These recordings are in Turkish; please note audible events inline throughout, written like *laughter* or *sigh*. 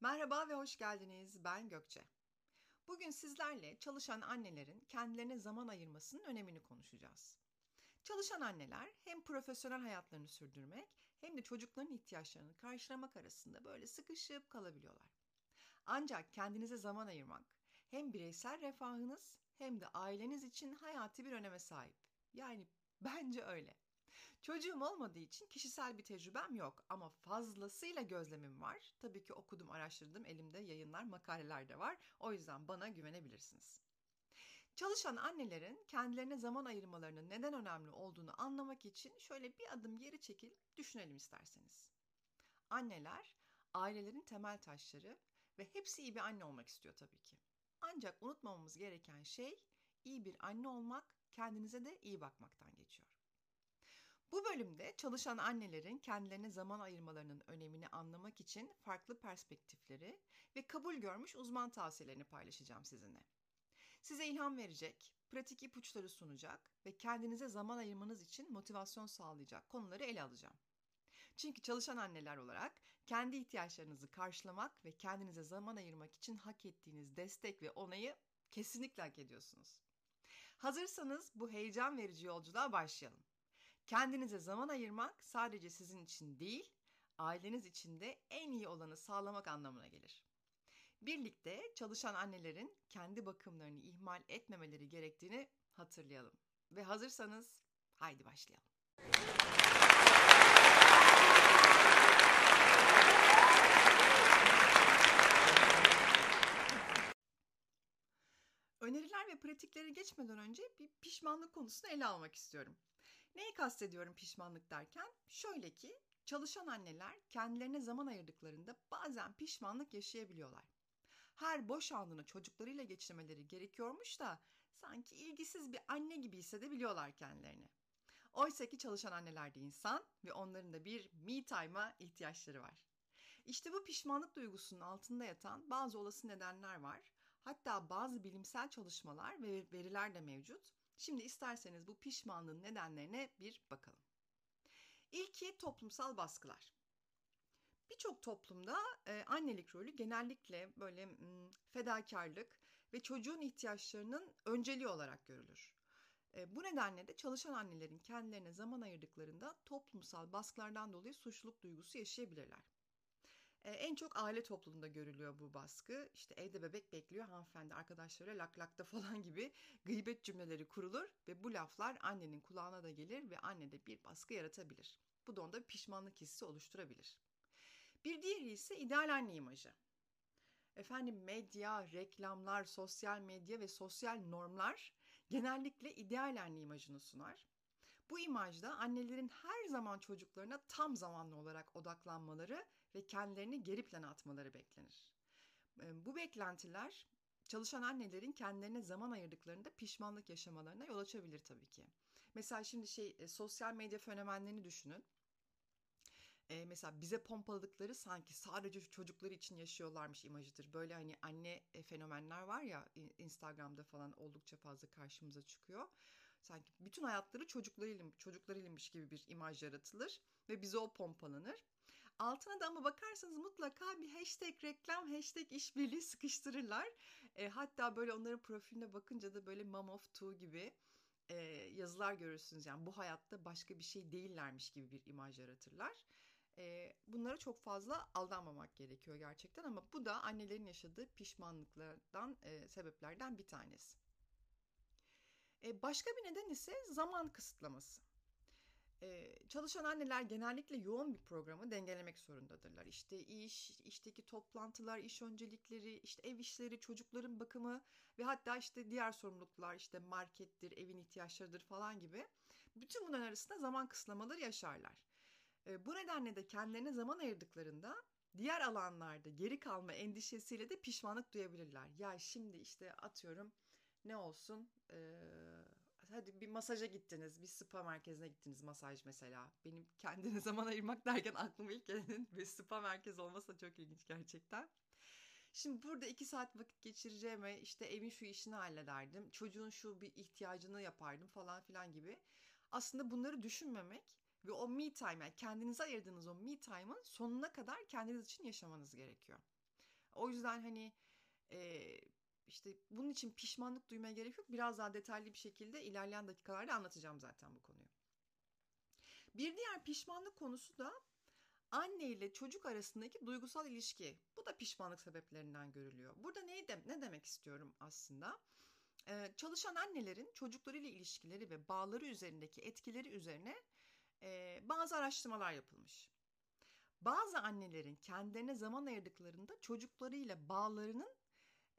Merhaba ve hoş geldiniz. Ben Gökçe. Bugün sizlerle çalışan annelerin kendilerine zaman ayırmasının önemini konuşacağız. Çalışan anneler hem profesyonel hayatlarını sürdürmek hem de çocukların ihtiyaçlarını karşılamak arasında böyle sıkışıp kalabiliyorlar. Ancak kendinize zaman ayırmak hem bireysel refahınız hem de aileniz için hayati bir öneme sahip. Yani bence öyle. Çocuğum olmadığı için kişisel bir tecrübem yok ama fazlasıyla gözlemim var. Tabii ki okudum, araştırdım, elimde yayınlar, makaleler de var. O yüzden bana güvenebilirsiniz. Çalışan annelerin kendilerine zaman ayırmalarının neden önemli olduğunu anlamak için şöyle bir adım geri çekil düşünelim isterseniz. Anneler ailelerin temel taşları ve hepsi iyi bir anne olmak istiyor tabii ki. Ancak unutmamamız gereken şey iyi bir anne olmak, kendinize de iyi bakmaktan geçiyor. Bu bölümde çalışan annelerin kendilerine zaman ayırmalarının önemini anlamak için farklı perspektifleri ve kabul görmüş uzman tavsiyelerini paylaşacağım sizinle. Size ilham verecek, pratik ipuçları sunacak ve kendinize zaman ayırmanız için motivasyon sağlayacak konuları ele alacağım. Çünkü çalışan anneler olarak kendi ihtiyaçlarınızı karşılamak ve kendinize zaman ayırmak için hak ettiğiniz destek ve onayı kesinlikle hak ediyorsunuz. Hazırsanız bu heyecan verici yolculuğa başlayalım. Kendinize zaman ayırmak sadece sizin için değil, aileniz için de en iyi olanı sağlamak anlamına gelir. Birlikte çalışan annelerin kendi bakımlarını ihmal etmemeleri gerektiğini hatırlayalım. Ve hazırsanız haydi başlayalım. Öneriler ve pratikleri geçmeden önce bir pişmanlık konusunu ele almak istiyorum. Neyi kastediyorum pişmanlık derken? Şöyle ki çalışan anneler kendilerine zaman ayırdıklarında bazen pişmanlık yaşayabiliyorlar. Her boş anını çocuklarıyla geçirmeleri gerekiyormuş da sanki ilgisiz bir anne gibi hissedebiliyorlar kendilerini. Oysa ki çalışan anneler de insan ve onların da bir me time'a ihtiyaçları var. İşte bu pişmanlık duygusunun altında yatan bazı olası nedenler var. Hatta bazı bilimsel çalışmalar ve veriler de mevcut. Şimdi isterseniz bu pişmanlığın nedenlerine bir bakalım. İlki toplumsal baskılar. Birçok toplumda e, annelik rolü genellikle böyle m, fedakarlık ve çocuğun ihtiyaçlarının önceliği olarak görülür. E, bu nedenle de çalışan annelerin kendilerine zaman ayırdıklarında toplumsal baskılardan dolayı suçluluk duygusu yaşayabilirler. En çok aile toplumunda görülüyor bu baskı. İşte evde bebek bekliyor hanımefendi arkadaşları lak lakta *laughs* falan gibi gıybet cümleleri kurulur ve bu laflar annenin kulağına da gelir ve annede bir baskı yaratabilir. Bu da onda pişmanlık hissi oluşturabilir. Bir diğeri ise ideal anne imajı. Efendim medya, reklamlar, sosyal medya ve sosyal normlar genellikle ideal anne imajını sunar. Bu imajda annelerin her zaman çocuklarına tam zamanlı olarak odaklanmaları ve kendilerini geri plana atmaları beklenir. Bu beklentiler çalışan annelerin kendilerine zaman ayırdıklarında pişmanlık yaşamalarına yol açabilir tabii ki. Mesela şimdi şey e, sosyal medya fenomenlerini düşünün. E, mesela bize pompaladıkları sanki sadece çocukları için yaşıyorlarmış imajıdır. Böyle hani anne e, fenomenler var ya Instagram'da falan oldukça fazla karşımıza çıkıyor. Sanki bütün hayatları çocuklarıyla, çocuklarıylamış gibi bir imaj yaratılır ve bize o pompalanır. Altına da ama bakarsanız mutlaka bir hashtag reklam, hashtag işbirliği sıkıştırırlar. E, hatta böyle onların profiline bakınca da böyle mom of two gibi e, yazılar görürsünüz. Yani bu hayatta başka bir şey değillermiş gibi bir imaj yaratırlar. E, bunlara çok fazla aldanmamak gerekiyor gerçekten ama bu da annelerin yaşadığı pişmanlıklardan, e, sebeplerden bir tanesi. E, başka bir neden ise zaman kısıtlaması. Ee, çalışan anneler genellikle yoğun bir programı dengelemek zorundadırlar. İşte iş, işteki toplantılar, iş öncelikleri, işte ev işleri, çocukların bakımı ve hatta işte diğer sorumluluklar, işte markettir, evin ihtiyaçlarıdır falan gibi. Bütün bunların arasında zaman kısıtlamaları yaşarlar. Ee, bu nedenle de kendilerine zaman ayırdıklarında diğer alanlarda geri kalma endişesiyle de pişmanlık duyabilirler. Ya şimdi işte atıyorum ne olsun... Ee, hadi bir masaja gittiniz, bir spa merkezine gittiniz masaj mesela. Benim kendine *laughs* zaman ayırmak derken aklıma ilk gelenin bir spa merkez olması da çok ilginç gerçekten. Şimdi burada iki saat vakit geçireceğime işte evin şu işini hallederdim. Çocuğun şu bir ihtiyacını yapardım falan filan gibi. Aslında bunları düşünmemek Ve o me time yani kendinize ayırdığınız o me time'ın sonuna kadar kendiniz için yaşamanız gerekiyor. O yüzden hani e, işte bunun için pişmanlık duymaya gerek yok. Biraz daha detaylı bir şekilde ilerleyen dakikalarda anlatacağım zaten bu konuyu. Bir diğer pişmanlık konusu da anne ile çocuk arasındaki duygusal ilişki. Bu da pişmanlık sebeplerinden görülüyor. Burada ne, de, ne demek istiyorum aslında? Ee, çalışan annelerin çocuklarıyla ilişkileri ve bağları üzerindeki etkileri üzerine e, bazı araştırmalar yapılmış. Bazı annelerin kendilerine zaman ayırdıklarında çocuklarıyla bağlarının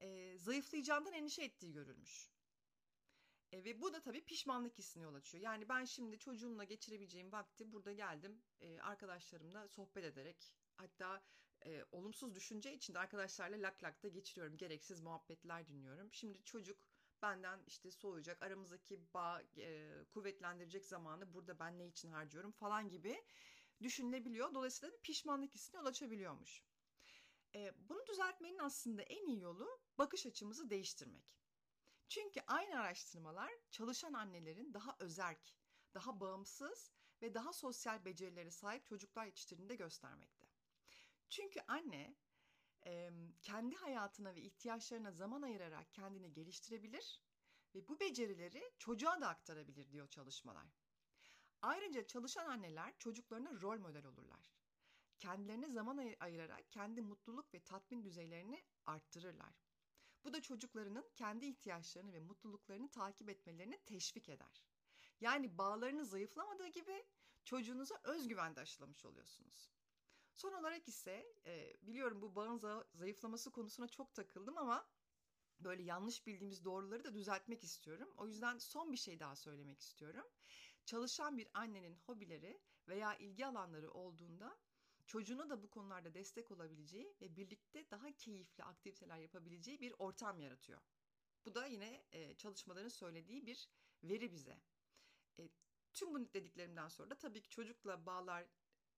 e, zayıflayacağından endişe ettiği görülmüş. E, ve bu da tabii pişmanlık hissine yol açıyor. Yani ben şimdi çocuğumla geçirebileceğim vakti burada geldim e, arkadaşlarımla sohbet ederek hatta e, olumsuz düşünce içinde arkadaşlarla lak lakta geçiriyorum. Gereksiz muhabbetler dinliyorum. Şimdi çocuk benden işte soğuyacak aramızdaki bağ e, kuvvetlendirecek zamanı burada ben ne için harcıyorum falan gibi düşünülebiliyor. Dolayısıyla bir pişmanlık hissine yol açabiliyormuş. E, bunu düzeltmenin aslında en iyi yolu bakış açımızı değiştirmek. Çünkü aynı araştırmalar çalışan annelerin daha özerk, daha bağımsız ve daha sosyal becerileri sahip çocuklar yetiştirdiğini göstermekte. Çünkü anne kendi hayatına ve ihtiyaçlarına zaman ayırarak kendini geliştirebilir ve bu becerileri çocuğa da aktarabilir diyor çalışmalar. Ayrıca çalışan anneler çocuklarına rol model olurlar. Kendilerine zaman ayırarak kendi mutluluk ve tatmin düzeylerini arttırırlar. Bu da çocuklarının kendi ihtiyaçlarını ve mutluluklarını takip etmelerini teşvik eder. Yani bağlarını zayıflamadığı gibi çocuğunuza özgüven de aşılamış oluyorsunuz. Son olarak ise e, biliyorum bu bağın zayıflaması konusuna çok takıldım ama böyle yanlış bildiğimiz doğruları da düzeltmek istiyorum. O yüzden son bir şey daha söylemek istiyorum. Çalışan bir annenin hobileri veya ilgi alanları olduğunda çocuğuna da bu konularda destek olabileceği ve birlikte daha keyifli aktiviteler yapabileceği bir ortam yaratıyor. Bu da yine e, çalışmaların söylediği bir veri bize. E, tüm bu dediklerimden sonra da tabii ki çocukla bağlar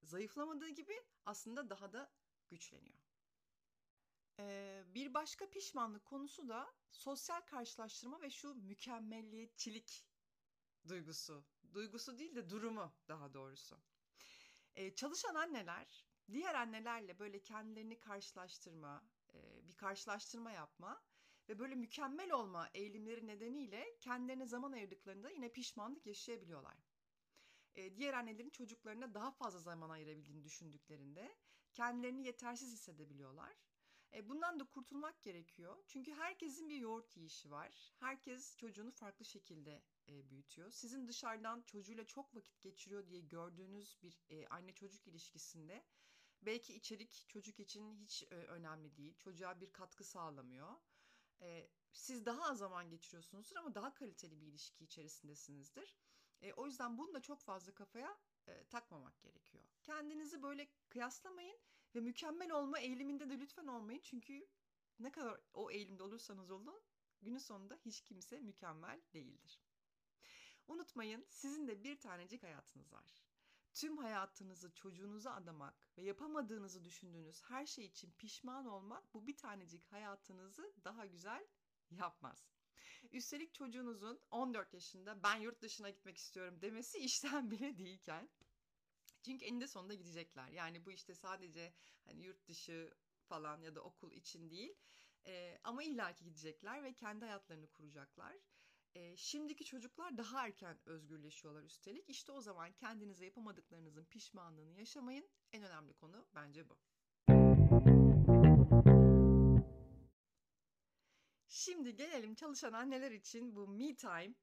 zayıflamadığı gibi aslında daha da güçleniyor. Ee, bir başka pişmanlık konusu da sosyal karşılaştırma ve şu mükemmelliyetçilik duygusu. Duygusu değil de durumu daha doğrusu. Ee, çalışan anneler diğer annelerle böyle kendilerini karşılaştırma, e, bir karşılaştırma yapma ve böyle mükemmel olma eğilimleri nedeniyle kendilerine zaman ayırdıklarında yine pişmanlık yaşayabiliyorlar e, diğer annelerin çocuklarına daha fazla zaman ayırabildiğini düşündüklerinde kendilerini yetersiz hissedebiliyorlar. E, bundan da kurtulmak gerekiyor. Çünkü herkesin bir yoğurt yiyişi var. Herkes çocuğunu farklı şekilde e, büyütüyor. Sizin dışarıdan çocuğuyla çok vakit geçiriyor diye gördüğünüz bir e, anne çocuk ilişkisinde belki içerik çocuk için hiç e, önemli değil. Çocuğa bir katkı sağlamıyor. E, siz daha az zaman geçiriyorsunuzdur ama daha kaliteli bir ilişki içerisindesinizdir. E, o yüzden bunu da çok fazla kafaya e, takmamak gerekiyor. Kendinizi böyle kıyaslamayın ve mükemmel olma eğiliminde de lütfen olmayın. Çünkü ne kadar o eğilimde olursanız olun günün sonunda hiç kimse mükemmel değildir. Unutmayın sizin de bir tanecik hayatınız var. Tüm hayatınızı çocuğunuza adamak ve yapamadığınızı düşündüğünüz her şey için pişman olmak bu bir tanecik hayatınızı daha güzel yapmaz. Üstelik çocuğunuzun 14 yaşında ben yurt dışına gitmek istiyorum demesi işten bile değilken çünkü eninde sonunda gidecekler. Yani bu işte sadece hani yurt dışı falan ya da okul için değil. E, ama illaki gidecekler ve kendi hayatlarını kuracaklar. E, şimdiki çocuklar daha erken özgürleşiyorlar üstelik. İşte o zaman kendinize yapamadıklarınızın pişmanlığını yaşamayın. En önemli konu bence bu. Şimdi gelelim çalışan anneler için bu me time,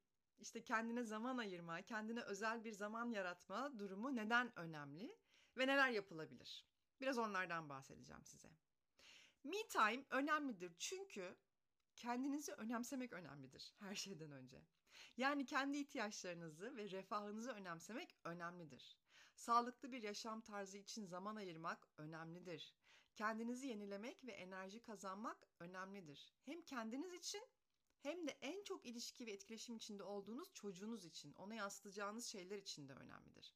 işte kendine zaman ayırma, kendine özel bir zaman yaratma durumu neden önemli ve neler yapılabilir? Biraz onlardan bahsedeceğim size. Me time önemlidir çünkü kendinizi önemsemek önemlidir *laughs* her şeyden önce. Yani kendi ihtiyaçlarınızı ve refahınızı önemsemek önemlidir. Sağlıklı bir yaşam tarzı için zaman ayırmak önemlidir. Kendinizi yenilemek ve enerji kazanmak önemlidir. Hem kendiniz için hem de en çok ilişki ve etkileşim içinde olduğunuz çocuğunuz için, ona yansıtacağınız şeyler için de önemlidir.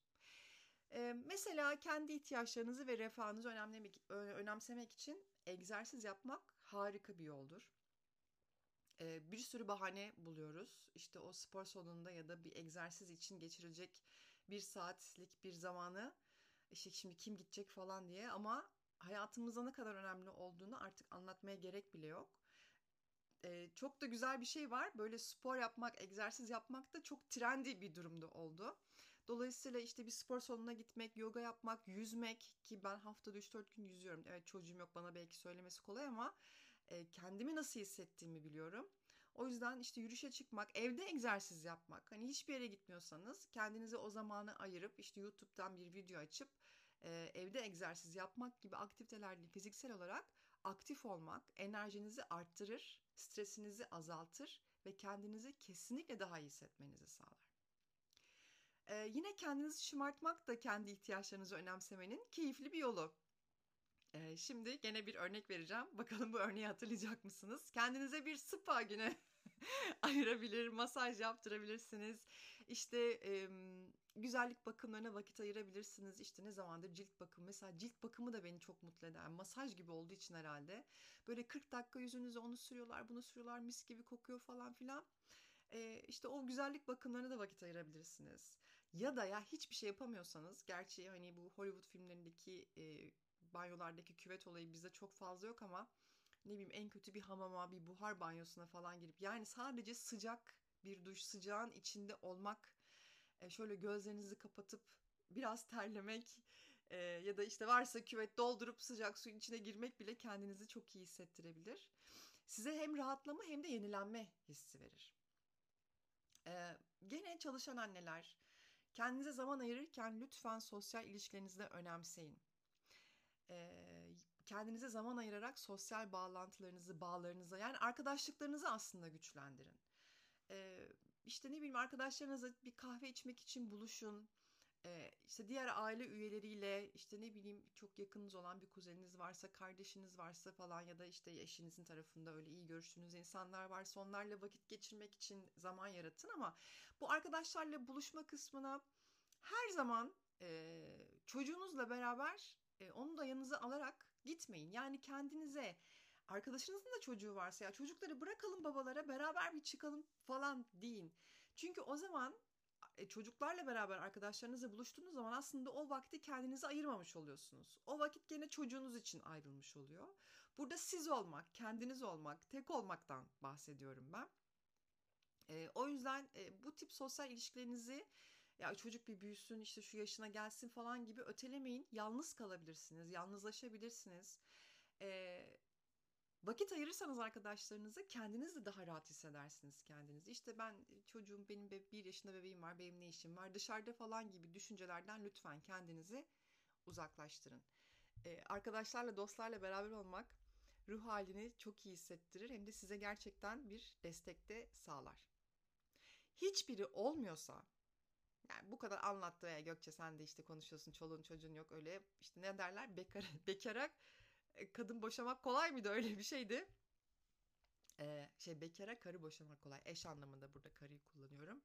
Ee, mesela kendi ihtiyaçlarınızı ve refahınızı önemlemek, önemsemek için egzersiz yapmak harika bir yoldur. Ee, bir sürü bahane buluyoruz. İşte o spor salonunda ya da bir egzersiz için geçirecek bir saatlik bir zamanı işte şimdi kim gidecek falan diye ama hayatımızda ne kadar önemli olduğunu artık anlatmaya gerek bile yok. Ee, çok da güzel bir şey var. Böyle spor yapmak, egzersiz yapmak da çok trendi bir durumda oldu. Dolayısıyla işte bir spor salonuna gitmek, yoga yapmak, yüzmek ki ben haftada 3-4 gün yüzüyorum. Evet çocuğum yok bana belki söylemesi kolay ama e, kendimi nasıl hissettiğimi biliyorum. O yüzden işte yürüyüşe çıkmak, evde egzersiz yapmak. Hani hiçbir yere gitmiyorsanız kendinize o zamanı ayırıp işte YouTube'dan bir video açıp e, evde egzersiz yapmak gibi aktivitelerle fiziksel olarak aktif olmak enerjinizi arttırır, stresinizi azaltır ve kendinizi kesinlikle daha iyi hissetmenizi sağlar. Ee, yine kendinizi şımartmak da kendi ihtiyaçlarınızı önemsemenin keyifli bir yolu. Ee, şimdi gene bir örnek vereceğim. Bakalım bu örneği hatırlayacak mısınız? Kendinize bir spa günü *laughs* ayırabilir, masaj yaptırabilirsiniz. İşte e, güzellik bakımlarına vakit ayırabilirsiniz. İşte ne zamandır cilt bakımı. Mesela cilt bakımı da beni çok mutlu eder. Masaj gibi olduğu için herhalde. Böyle 40 dakika yüzünüze onu sürüyorlar, bunu sürüyorlar, mis gibi kokuyor falan filan. Ee, işte o güzellik bakımlarına da vakit ayırabilirsiniz. Ya da ya hiçbir şey yapamıyorsanız, gerçi hani bu Hollywood filmlerindeki e, banyolardaki küvet olayı bizde çok fazla yok ama ne bileyim en kötü bir hamama, bir buhar banyosuna falan girip yani sadece sıcak bir duş, sıcağın içinde olmak, e, şöyle gözlerinizi kapatıp biraz terlemek e, ya da işte varsa küvet doldurup sıcak suyun içine girmek bile kendinizi çok iyi hissettirebilir. Size hem rahatlama hem de yenilenme hissi verir. E, gene çalışan anneler kendinize zaman ayırırken lütfen sosyal ilişkilerinizi de önemseyin. Kendinize zaman ayırarak sosyal bağlantılarınızı, bağlarınızı yani arkadaşlıklarınızı aslında güçlendirin. E, işte ne bileyim arkadaşlarınızla bir kahve içmek için buluşun. Ee, işte diğer aile üyeleriyle işte ne bileyim çok yakınınız olan bir kuzeniniz varsa, kardeşiniz varsa falan ya da işte eşinizin tarafında öyle iyi görüştüğünüz insanlar varsa onlarla vakit geçirmek için zaman yaratın ama bu arkadaşlarla buluşma kısmına her zaman e, çocuğunuzla beraber e, onu da yanınıza alarak gitmeyin. Yani kendinize arkadaşınızın da çocuğu varsa ya çocukları bırakalım babalara beraber bir çıkalım falan deyin. Çünkü o zaman e, çocuklarla beraber arkadaşlarınızla buluştuğunuz zaman aslında o vakti kendinize ayırmamış oluyorsunuz. O vakit gene çocuğunuz için ayrılmış oluyor. Burada siz olmak, kendiniz olmak, tek olmaktan bahsediyorum ben. E, o yüzden e, bu tip sosyal ilişkilerinizi ya çocuk bir büyüsün işte şu yaşına gelsin falan gibi ötelemeyin. Yalnız kalabilirsiniz, yalnızlaşabilirsiniz. E, Vakit ayırırsanız arkadaşlarınıza kendiniz de daha rahat hissedersiniz kendinizi. İşte ben çocuğum benim bir yaşında bebeğim var benim ne işim var dışarıda falan gibi düşüncelerden lütfen kendinizi uzaklaştırın. Ee, arkadaşlarla dostlarla beraber olmak ruh halini çok iyi hissettirir hem de size gerçekten bir destek de sağlar. Hiçbiri olmuyorsa yani bu kadar anlattı ya Gökçe sen de işte konuşuyorsun çoluğun çocuğun yok öyle işte ne derler bekar, *laughs* bekarak e, kadın boşamak kolay mıydı *laughs* öyle bir şeydi. Ee, şey bekara karı boşamak kolay. Eş anlamında burada karıyı kullanıyorum.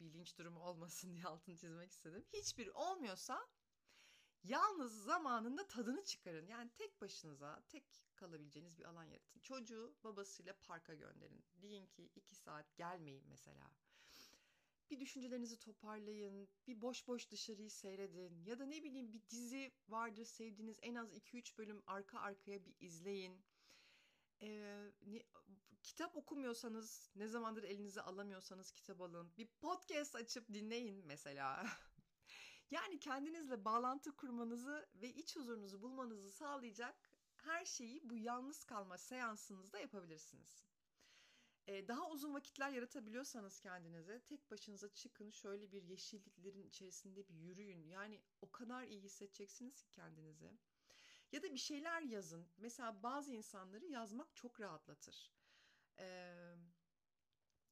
Bir linç durumu olmasın *laughs* diye altını çizmek istedim. Hiçbir olmuyorsa yalnız zamanında tadını çıkarın. Yani tek başınıza tek kalabileceğiniz bir alan yaratın. Çocuğu babasıyla parka gönderin. Deyin ki iki saat gelmeyin mesela. Bir düşüncelerinizi toparlayın, bir boş boş dışarıyı seyredin ya da ne bileyim bir dizi vardır sevdiğiniz en az 2-3 bölüm arka arkaya bir izleyin. Ee, ne, kitap okumuyorsanız, ne zamandır elinize alamıyorsanız kitap alın. Bir podcast açıp dinleyin mesela. *laughs* yani kendinizle bağlantı kurmanızı ve iç huzurunuzu bulmanızı sağlayacak her şeyi bu yalnız kalma seansınızda yapabilirsiniz. Daha uzun vakitler yaratabiliyorsanız kendinize tek başınıza çıkın şöyle bir yeşilliklerin içerisinde bir yürüyün. Yani o kadar iyi hissedeceksiniz ki kendinizi. Ya da bir şeyler yazın. Mesela bazı insanları yazmak çok rahatlatır. Ee,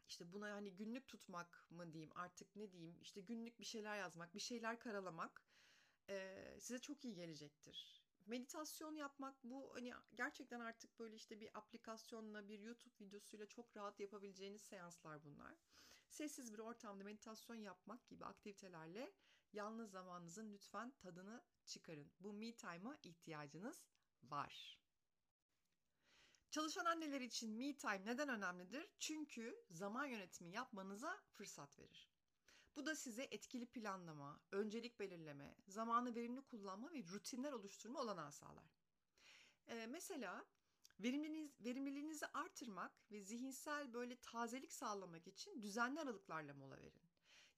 işte buna hani günlük tutmak mı diyeyim artık ne diyeyim işte günlük bir şeyler yazmak bir şeyler karalamak e, size çok iyi gelecektir meditasyon yapmak bu hani gerçekten artık böyle işte bir aplikasyonla bir YouTube videosuyla çok rahat yapabileceğiniz seanslar bunlar. Sessiz bir ortamda meditasyon yapmak gibi aktivitelerle yalnız zamanınızın lütfen tadını çıkarın. Bu me time'a ihtiyacınız var. Çalışan anneler için me time neden önemlidir? Çünkü zaman yönetimi yapmanıza fırsat verir. Bu da size etkili planlama, öncelik belirleme, zamanı verimli kullanma ve rutinler oluşturma olanağı sağlar. Ee, mesela verimliliğiniz, verimliliğinizi artırmak ve zihinsel böyle tazelik sağlamak için düzenli aralıklarla mola verin.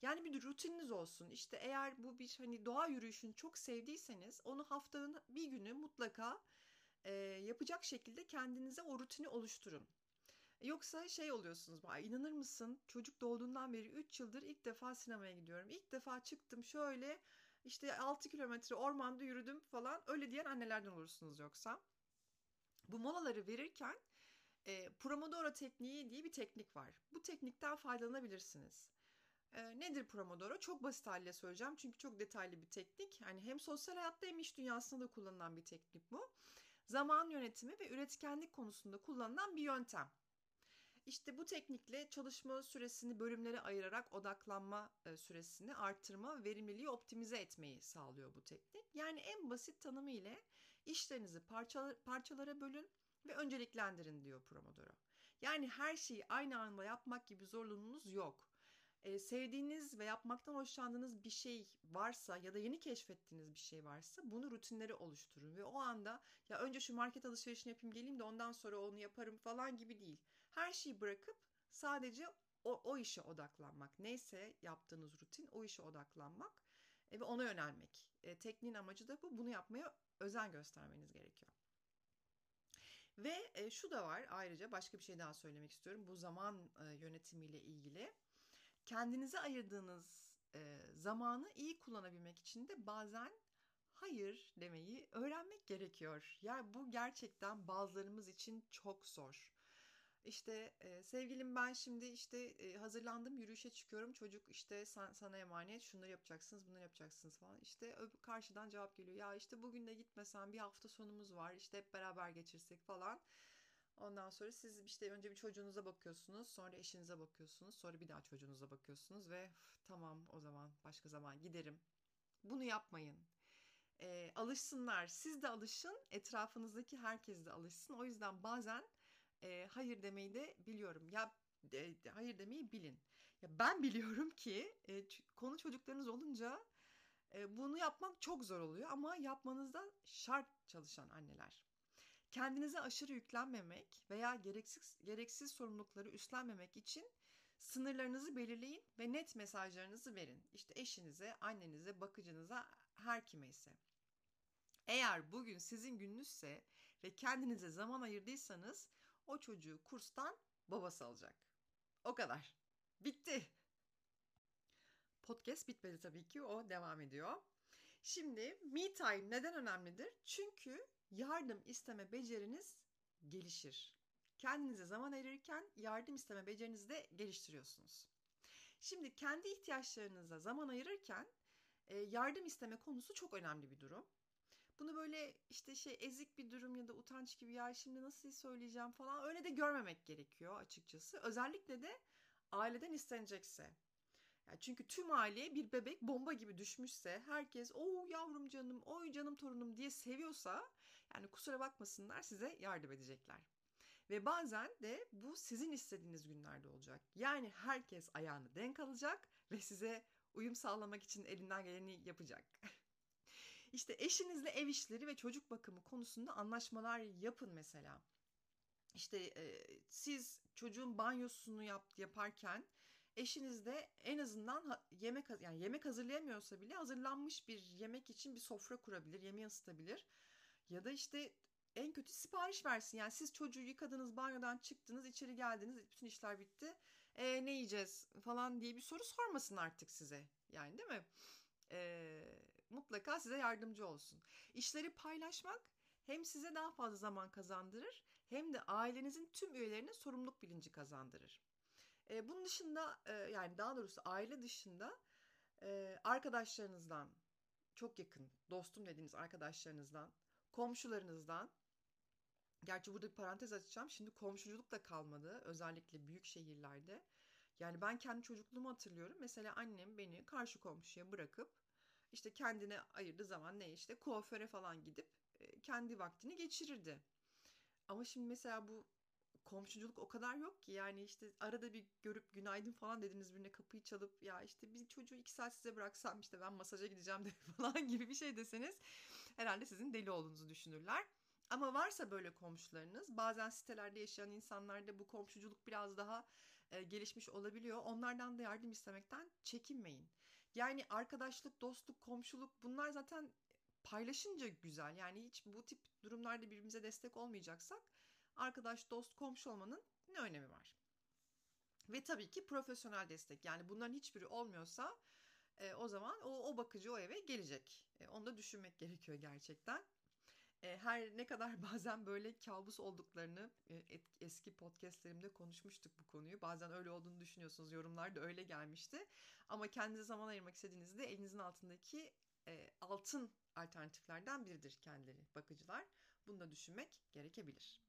Yani bir rutininiz olsun. İşte eğer bu bir hani doğa yürüyüşünü çok sevdiyseniz onu haftanın bir günü mutlaka e, yapacak şekilde kendinize o rutini oluşturun. Yoksa şey oluyorsunuz, inanır mısın çocuk doğduğundan beri 3 yıldır ilk defa sinemaya gidiyorum. İlk defa çıktım şöyle işte 6 kilometre ormanda yürüdüm falan öyle diyen annelerden olursunuz yoksa. Bu molaları verirken e, Pomodoro tekniği diye bir teknik var. Bu teknikten faydalanabilirsiniz. E, nedir Pomodoro? Çok basit haliyle söyleyeceğim çünkü çok detaylı bir teknik. Yani hem sosyal hayatta hem iş dünyasında da kullanılan bir teknik bu. Zaman yönetimi ve üretkenlik konusunda kullanılan bir yöntem. İşte bu teknikle çalışma süresini bölümlere ayırarak odaklanma e, süresini arttırma, verimliliği optimize etmeyi sağlıyor bu teknik. Yani en basit tanımı ile işlerinizi parçalar, parçalara bölün ve önceliklendirin diyor Pomodoro. Yani her şeyi aynı anda yapmak gibi zorunluluğunuz yok. Ee, sevdiğiniz ve yapmaktan hoşlandığınız bir şey varsa ya da yeni keşfettiğiniz bir şey varsa bunu rutinleri oluşturun ve o anda ya önce şu market alışverişini yapayım geleyim de ondan sonra onu yaparım falan gibi değil. Her şeyi bırakıp sadece o, o işe odaklanmak. Neyse yaptığınız rutin o işe odaklanmak e, ve ona yönelmek. E, tekniğin amacı da bu. Bunu yapmaya özen göstermeniz gerekiyor. Ve e, şu da var ayrıca başka bir şey daha söylemek istiyorum. Bu zaman e, yönetimiyle ilgili. Kendinize ayırdığınız e, zamanı iyi kullanabilmek için de bazen hayır demeyi öğrenmek gerekiyor. Yani bu gerçekten bazılarımız için çok zor. İşte e, sevgilim ben şimdi işte e, hazırlandım yürüyüşe çıkıyorum. Çocuk işte sen, sana emanet şunları yapacaksınız bunları yapacaksınız falan. İşte karşıdan cevap geliyor. Ya işte bugün de gitmesen bir hafta sonumuz var işte hep beraber geçirsek falan. Ondan sonra siz işte önce bir çocuğunuza bakıyorsunuz, sonra eşinize bakıyorsunuz, sonra bir daha çocuğunuza bakıyorsunuz ve tamam o zaman başka zaman giderim. Bunu yapmayın. E, alışsınlar, siz de alışın, etrafınızdaki herkes de alışsın. O yüzden bazen e, hayır demeyi de biliyorum. Ya e, hayır demeyi bilin. Ya ben biliyorum ki e, konu çocuklarınız olunca e, bunu yapmak çok zor oluyor ama yapmanızda şart çalışan anneler. Kendinize aşırı yüklenmemek veya gereksiz gereksiz sorumlulukları üstlenmemek için sınırlarınızı belirleyin ve net mesajlarınızı verin. İşte eşinize, annenize, bakıcınıza, her kime ise. Eğer bugün sizin gününüzse ve kendinize zaman ayırdıysanız o çocuğu kurstan babası alacak. O kadar. Bitti. Podcast bitmedi tabii ki. O devam ediyor. Şimdi me time neden önemlidir? Çünkü yardım isteme beceriniz gelişir. Kendinize zaman ayırırken yardım isteme becerinizi de geliştiriyorsunuz. Şimdi kendi ihtiyaçlarınıza zaman ayırırken yardım isteme konusu çok önemli bir durum. Bunu böyle işte şey ezik bir durum ya da utanç gibi ya şimdi nasıl söyleyeceğim falan öyle de görmemek gerekiyor açıkçası. Özellikle de aileden istenecekse. Yani çünkü tüm aileye bir bebek bomba gibi düşmüşse herkes o yavrum canım oy canım torunum diye seviyorsa yani kusura bakmasınlar size yardım edecekler. Ve bazen de bu sizin istediğiniz günlerde olacak. Yani herkes ayağını denk alacak ve size uyum sağlamak için elinden geleni yapacak. *laughs* İşte eşinizle ev işleri ve çocuk bakımı konusunda anlaşmalar yapın mesela. İşte e, siz çocuğun banyosunu yap, yaparken eşiniz de en azından yemek yani yemek hazırlayamıyorsa bile hazırlanmış bir yemek için bir sofra kurabilir, yemeği ısıtabilir. Ya da işte en kötü sipariş versin. Yani siz çocuğu yıkadınız, banyodan çıktınız, içeri geldiniz, bütün işler bitti. E, ne yiyeceğiz falan diye bir soru sormasın artık size. Yani değil mi? Eee mutlaka size yardımcı olsun. İşleri paylaşmak hem size daha fazla zaman kazandırır hem de ailenizin tüm üyelerine sorumluluk bilinci kazandırır. E, bunun dışında e, yani daha doğrusu aile dışında e, arkadaşlarınızdan çok yakın dostum dediğiniz arkadaşlarınızdan komşularınızdan Gerçi burada bir parantez açacağım. Şimdi komşuculuk da kalmadı. Özellikle büyük şehirlerde. Yani ben kendi çocukluğumu hatırlıyorum. Mesela annem beni karşı komşuya bırakıp işte kendine ayırdığı zaman ne işte kuaföre falan gidip kendi vaktini geçirirdi. Ama şimdi mesela bu komşuculuk o kadar yok ki yani işte arada bir görüp günaydın falan dediniz birine kapıyı çalıp ya işte bir çocuğu iki saat size bıraksam işte ben masaja gideceğim *laughs* de falan gibi bir şey deseniz herhalde sizin deli olduğunuzu düşünürler. Ama varsa böyle komşularınız bazen sitelerde yaşayan insanlarda bu komşuculuk biraz daha e, gelişmiş olabiliyor. Onlardan da yardım istemekten çekinmeyin. Yani arkadaşlık, dostluk, komşuluk bunlar zaten paylaşınca güzel. Yani hiç bu tip durumlarda birbirimize destek olmayacaksak arkadaş, dost, komşu olmanın ne önemi var? Ve tabii ki profesyonel destek. Yani bunların hiçbiri olmuyorsa e, o zaman o, o bakıcı o eve gelecek. E, onu da düşünmek *laughs* gerekiyor gerçekten. E, her ne kadar *laughs* bazen böyle kabus olduklarını e, eski podcastlerimde konuşmuştuk bu konuyu. Bazen öyle olduğunu düşünüyorsunuz. Yorumlar da öyle gelmişti. Ama kendinize zaman ayırmak istediğinizde elinizin altındaki e, altın alternatiflerden biridir kendileri bakıcılar. Bunu da düşünmek gerekebilir.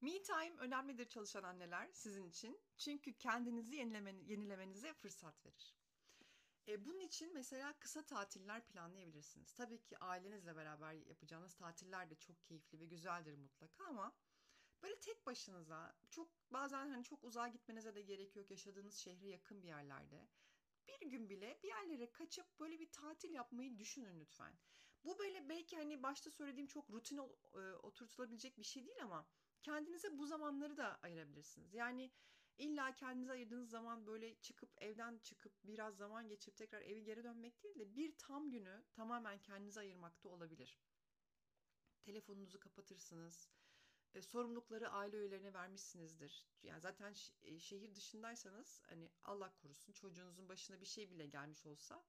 Me time önemlidir çalışan anneler sizin için. Çünkü kendinizi yenilemenize fırsat verir. E, bunun için mesela kısa tatiller planlayabilirsiniz. Tabii ki ailenizle beraber yapacağınız tatiller de çok keyifli ve güzeldir mutlaka ama böyle tek başınıza çok bazen hani çok uzağa gitmenize de gerek yok yaşadığınız şehre yakın bir yerlerde bir gün bile bir yerlere kaçıp böyle bir tatil yapmayı düşünün lütfen. Bu böyle belki hani başta söylediğim çok rutin e, oturtulabilecek bir şey değil ama kendinize bu zamanları da ayırabilirsiniz. Yani illa kendinize ayırdığınız zaman böyle çıkıp evden çıkıp biraz zaman geçirip tekrar evi geri dönmek değil de bir tam günü tamamen kendinize ayırmakta olabilir. Telefonunuzu kapatırsınız. E, sorumlulukları aile üyelerine vermişsinizdir. Yani zaten e, şehir dışındaysanız hani Allah korusun çocuğunuzun başına bir şey bile gelmiş olsa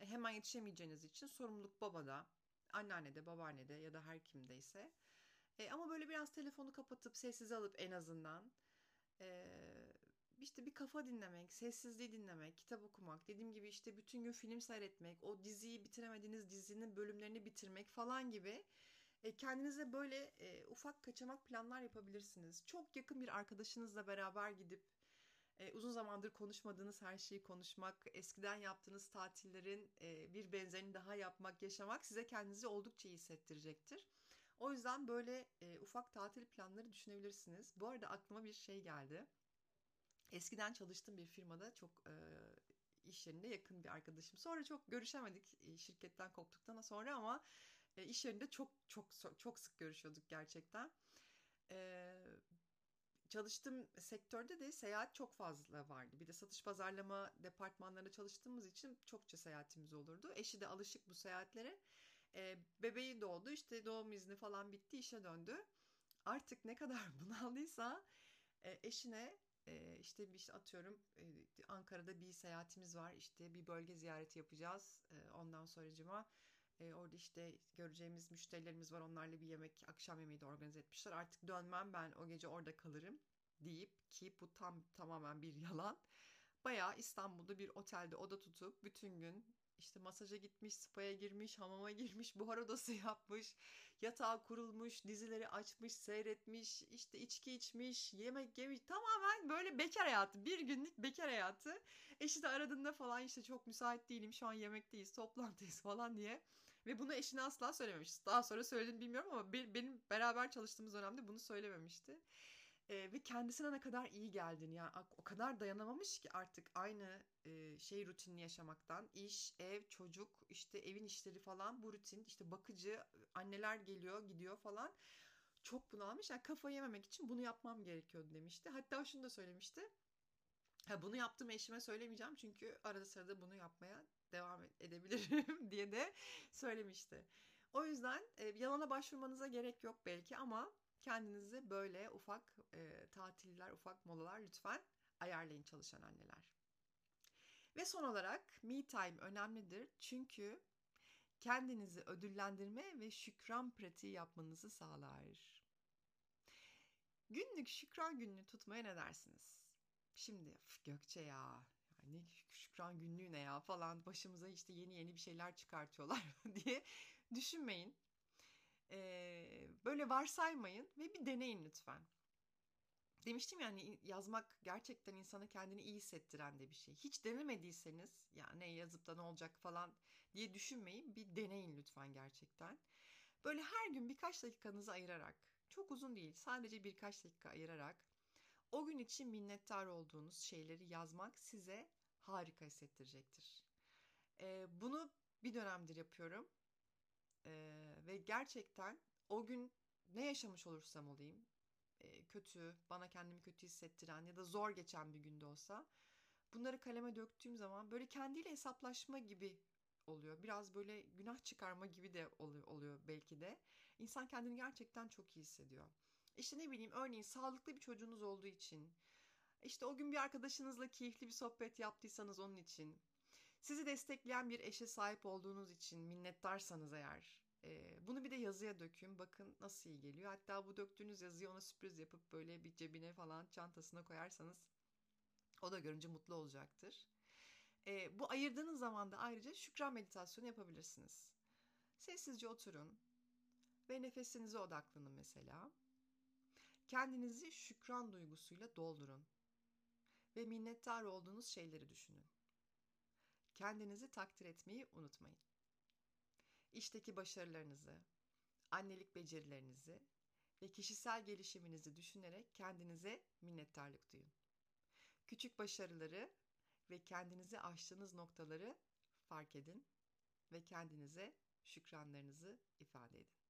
e, hemen yetişemeyeceğiniz için sorumluluk babada, anneannede, babaannede ya da her kimdeyse. E, ama böyle biraz telefonu kapatıp sessize alıp en azından işte bir kafa dinlemek, sessizliği dinlemek, kitap okumak, dediğim gibi işte bütün gün film seyretmek, o diziyi bitiremediğiniz dizinin bölümlerini bitirmek falan gibi e, kendinize böyle e, ufak kaçamak planlar yapabilirsiniz. Çok yakın bir arkadaşınızla beraber gidip e, uzun zamandır konuşmadığınız her şeyi konuşmak, eskiden yaptığınız tatillerin bir benzerini daha yapmak, yaşamak size kendinizi oldukça iyi hissettirecektir. O yüzden böyle e, ufak tatil planları düşünebilirsiniz. Bu arada aklıma bir şey geldi. Eskiden çalıştığım bir firmada çok e, iş yerinde yakın bir arkadaşım. Sonra çok görüşemedik e, şirketten koptuktan sonra ama e, iş yerinde çok çok çok sık görüşüyorduk gerçekten. E, çalıştığım sektörde de seyahat çok fazla vardı. Bir de satış pazarlama departmanlarında çalıştığımız için çokça seyahatimiz olurdu. Eşi de alışık bu seyahatlere. E, bebeği doğdu işte doğum izni falan bitti işe döndü. Artık ne kadar *laughs* bunaldıysa e, eşine e, işte bir işte atıyorum Ankara'da bir seyahatimiz var işte bir bölge ziyareti yapacağız. Ondan sonracıma e, orada işte göreceğimiz müşterilerimiz var onlarla bir yemek akşam yemeği de organize etmişler. Artık dönmem ben o gece orada kalırım deyip ki bu tam tamamen bir yalan. Bayağı İstanbul'da bir otelde oda tutup bütün gün işte masaja gitmiş, spa'ya girmiş, hamama girmiş, *laughs* buhar odası yapmış, yatağa kurulmuş, dizileri açmış, seyretmiş, işte içki içmiş, yemek yemiş. Tamamen böyle bekar hayatı, bir günlük bekar hayatı. Eşi de aradığında falan işte çok müsait değilim, şu an yemekteyiz, toplantıdayız *laughs* falan diye. Ve bunu eşine asla söylememiş. Daha sonra söyledim bilmiyorum ama benim beraber çalıştığımız dönemde bunu söylememişti. E, ve kendisine ne kadar iyi geldiğini yani o kadar dayanamamış ki artık aynı e, şey rutinini yaşamaktan iş, ev, çocuk, işte evin işleri falan bu rutin işte bakıcı anneler geliyor gidiyor falan çok bunalmış. Yani kafayı yememek için bunu yapmam gerekiyordu demişti. Hatta şunu da söylemişti. Ha, bunu yaptım eşime söylemeyeceğim çünkü arada sırada bunu yapmaya devam edebilirim *laughs* diye de söylemişti. O yüzden e, yalana başvurmanıza gerek yok belki ama kendinize böyle ufak e, tatiller, ufak molalar lütfen ayarlayın çalışan anneler. Ve son olarak me time önemlidir çünkü kendinizi ödüllendirme ve şükran pratiği yapmanızı sağlar. Günlük şükran gününü tutmaya ne dersiniz? Şimdi Gökçe ya yani şükran günlüğü ne ya falan başımıza işte yeni yeni bir şeyler çıkartıyorlar *laughs* diye düşünmeyin. Ee, böyle varsaymayın ve bir deneyin lütfen. Demiştim yani yazmak gerçekten insana kendini iyi hissettiren de bir şey. Hiç denemediyseniz ya ne yazıp da ne olacak falan diye düşünmeyin. Bir deneyin lütfen gerçekten. Böyle her gün birkaç dakikanızı ayırarak çok uzun değil sadece birkaç dakika ayırarak o gün için minnettar olduğunuz şeyleri yazmak size harika hissettirecektir. Ee, bunu bir dönemdir yapıyorum ee, ve gerçekten o gün ne yaşamış olursam olayım e, kötü, bana kendimi kötü hissettiren ya da zor geçen bir günde olsa bunları kaleme döktüğüm zaman böyle kendiyle hesaplaşma gibi oluyor. Biraz böyle günah çıkarma gibi de oluyor belki de. İnsan kendini gerçekten çok iyi hissediyor. İşte ne bileyim örneğin sağlıklı bir çocuğunuz olduğu için, işte o gün bir arkadaşınızla keyifli bir sohbet yaptıysanız onun için, sizi destekleyen bir eşe sahip olduğunuz için minnettarsanız eğer, e, bunu bir de yazıya dökün. Bakın nasıl iyi geliyor. Hatta bu döktüğünüz yazıyı ona sürpriz yapıp böyle bir cebine falan çantasına koyarsanız o da görünce mutlu olacaktır. E, bu ayırdığınız zamanda ayrıca şükran meditasyonu yapabilirsiniz. Sessizce oturun ve nefesinize odaklanın mesela. Kendinizi şükran duygusuyla doldurun ve minnettar olduğunuz şeyleri düşünün. Kendinizi takdir etmeyi unutmayın. İşteki başarılarınızı, annelik becerilerinizi ve kişisel gelişiminizi düşünerek kendinize minnettarlık duyun. Küçük başarıları ve kendinizi aştığınız noktaları fark edin ve kendinize şükranlarınızı ifade edin.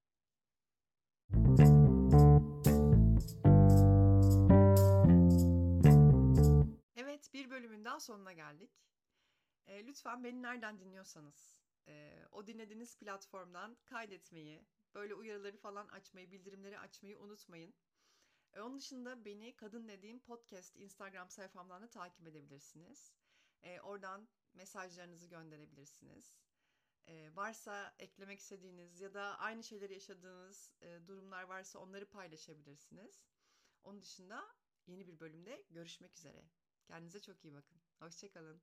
Evet, bir bölümün daha sonuna geldik. E, lütfen beni nereden dinliyorsanız e, o dinlediğiniz platformdan kaydetmeyi, böyle uyarıları falan açmayı, bildirimleri açmayı unutmayın. E, onun dışında beni Kadın Dediğim Podcast Instagram sayfamdan da takip edebilirsiniz. E, oradan mesajlarınızı gönderebilirsiniz. E, varsa eklemek istediğiniz ya da aynı şeyleri yaşadığınız e, durumlar varsa onları paylaşabilirsiniz. Onun dışında yeni bir bölümde görüşmek üzere. Kendinize çok iyi bakın. Hoşçakalın.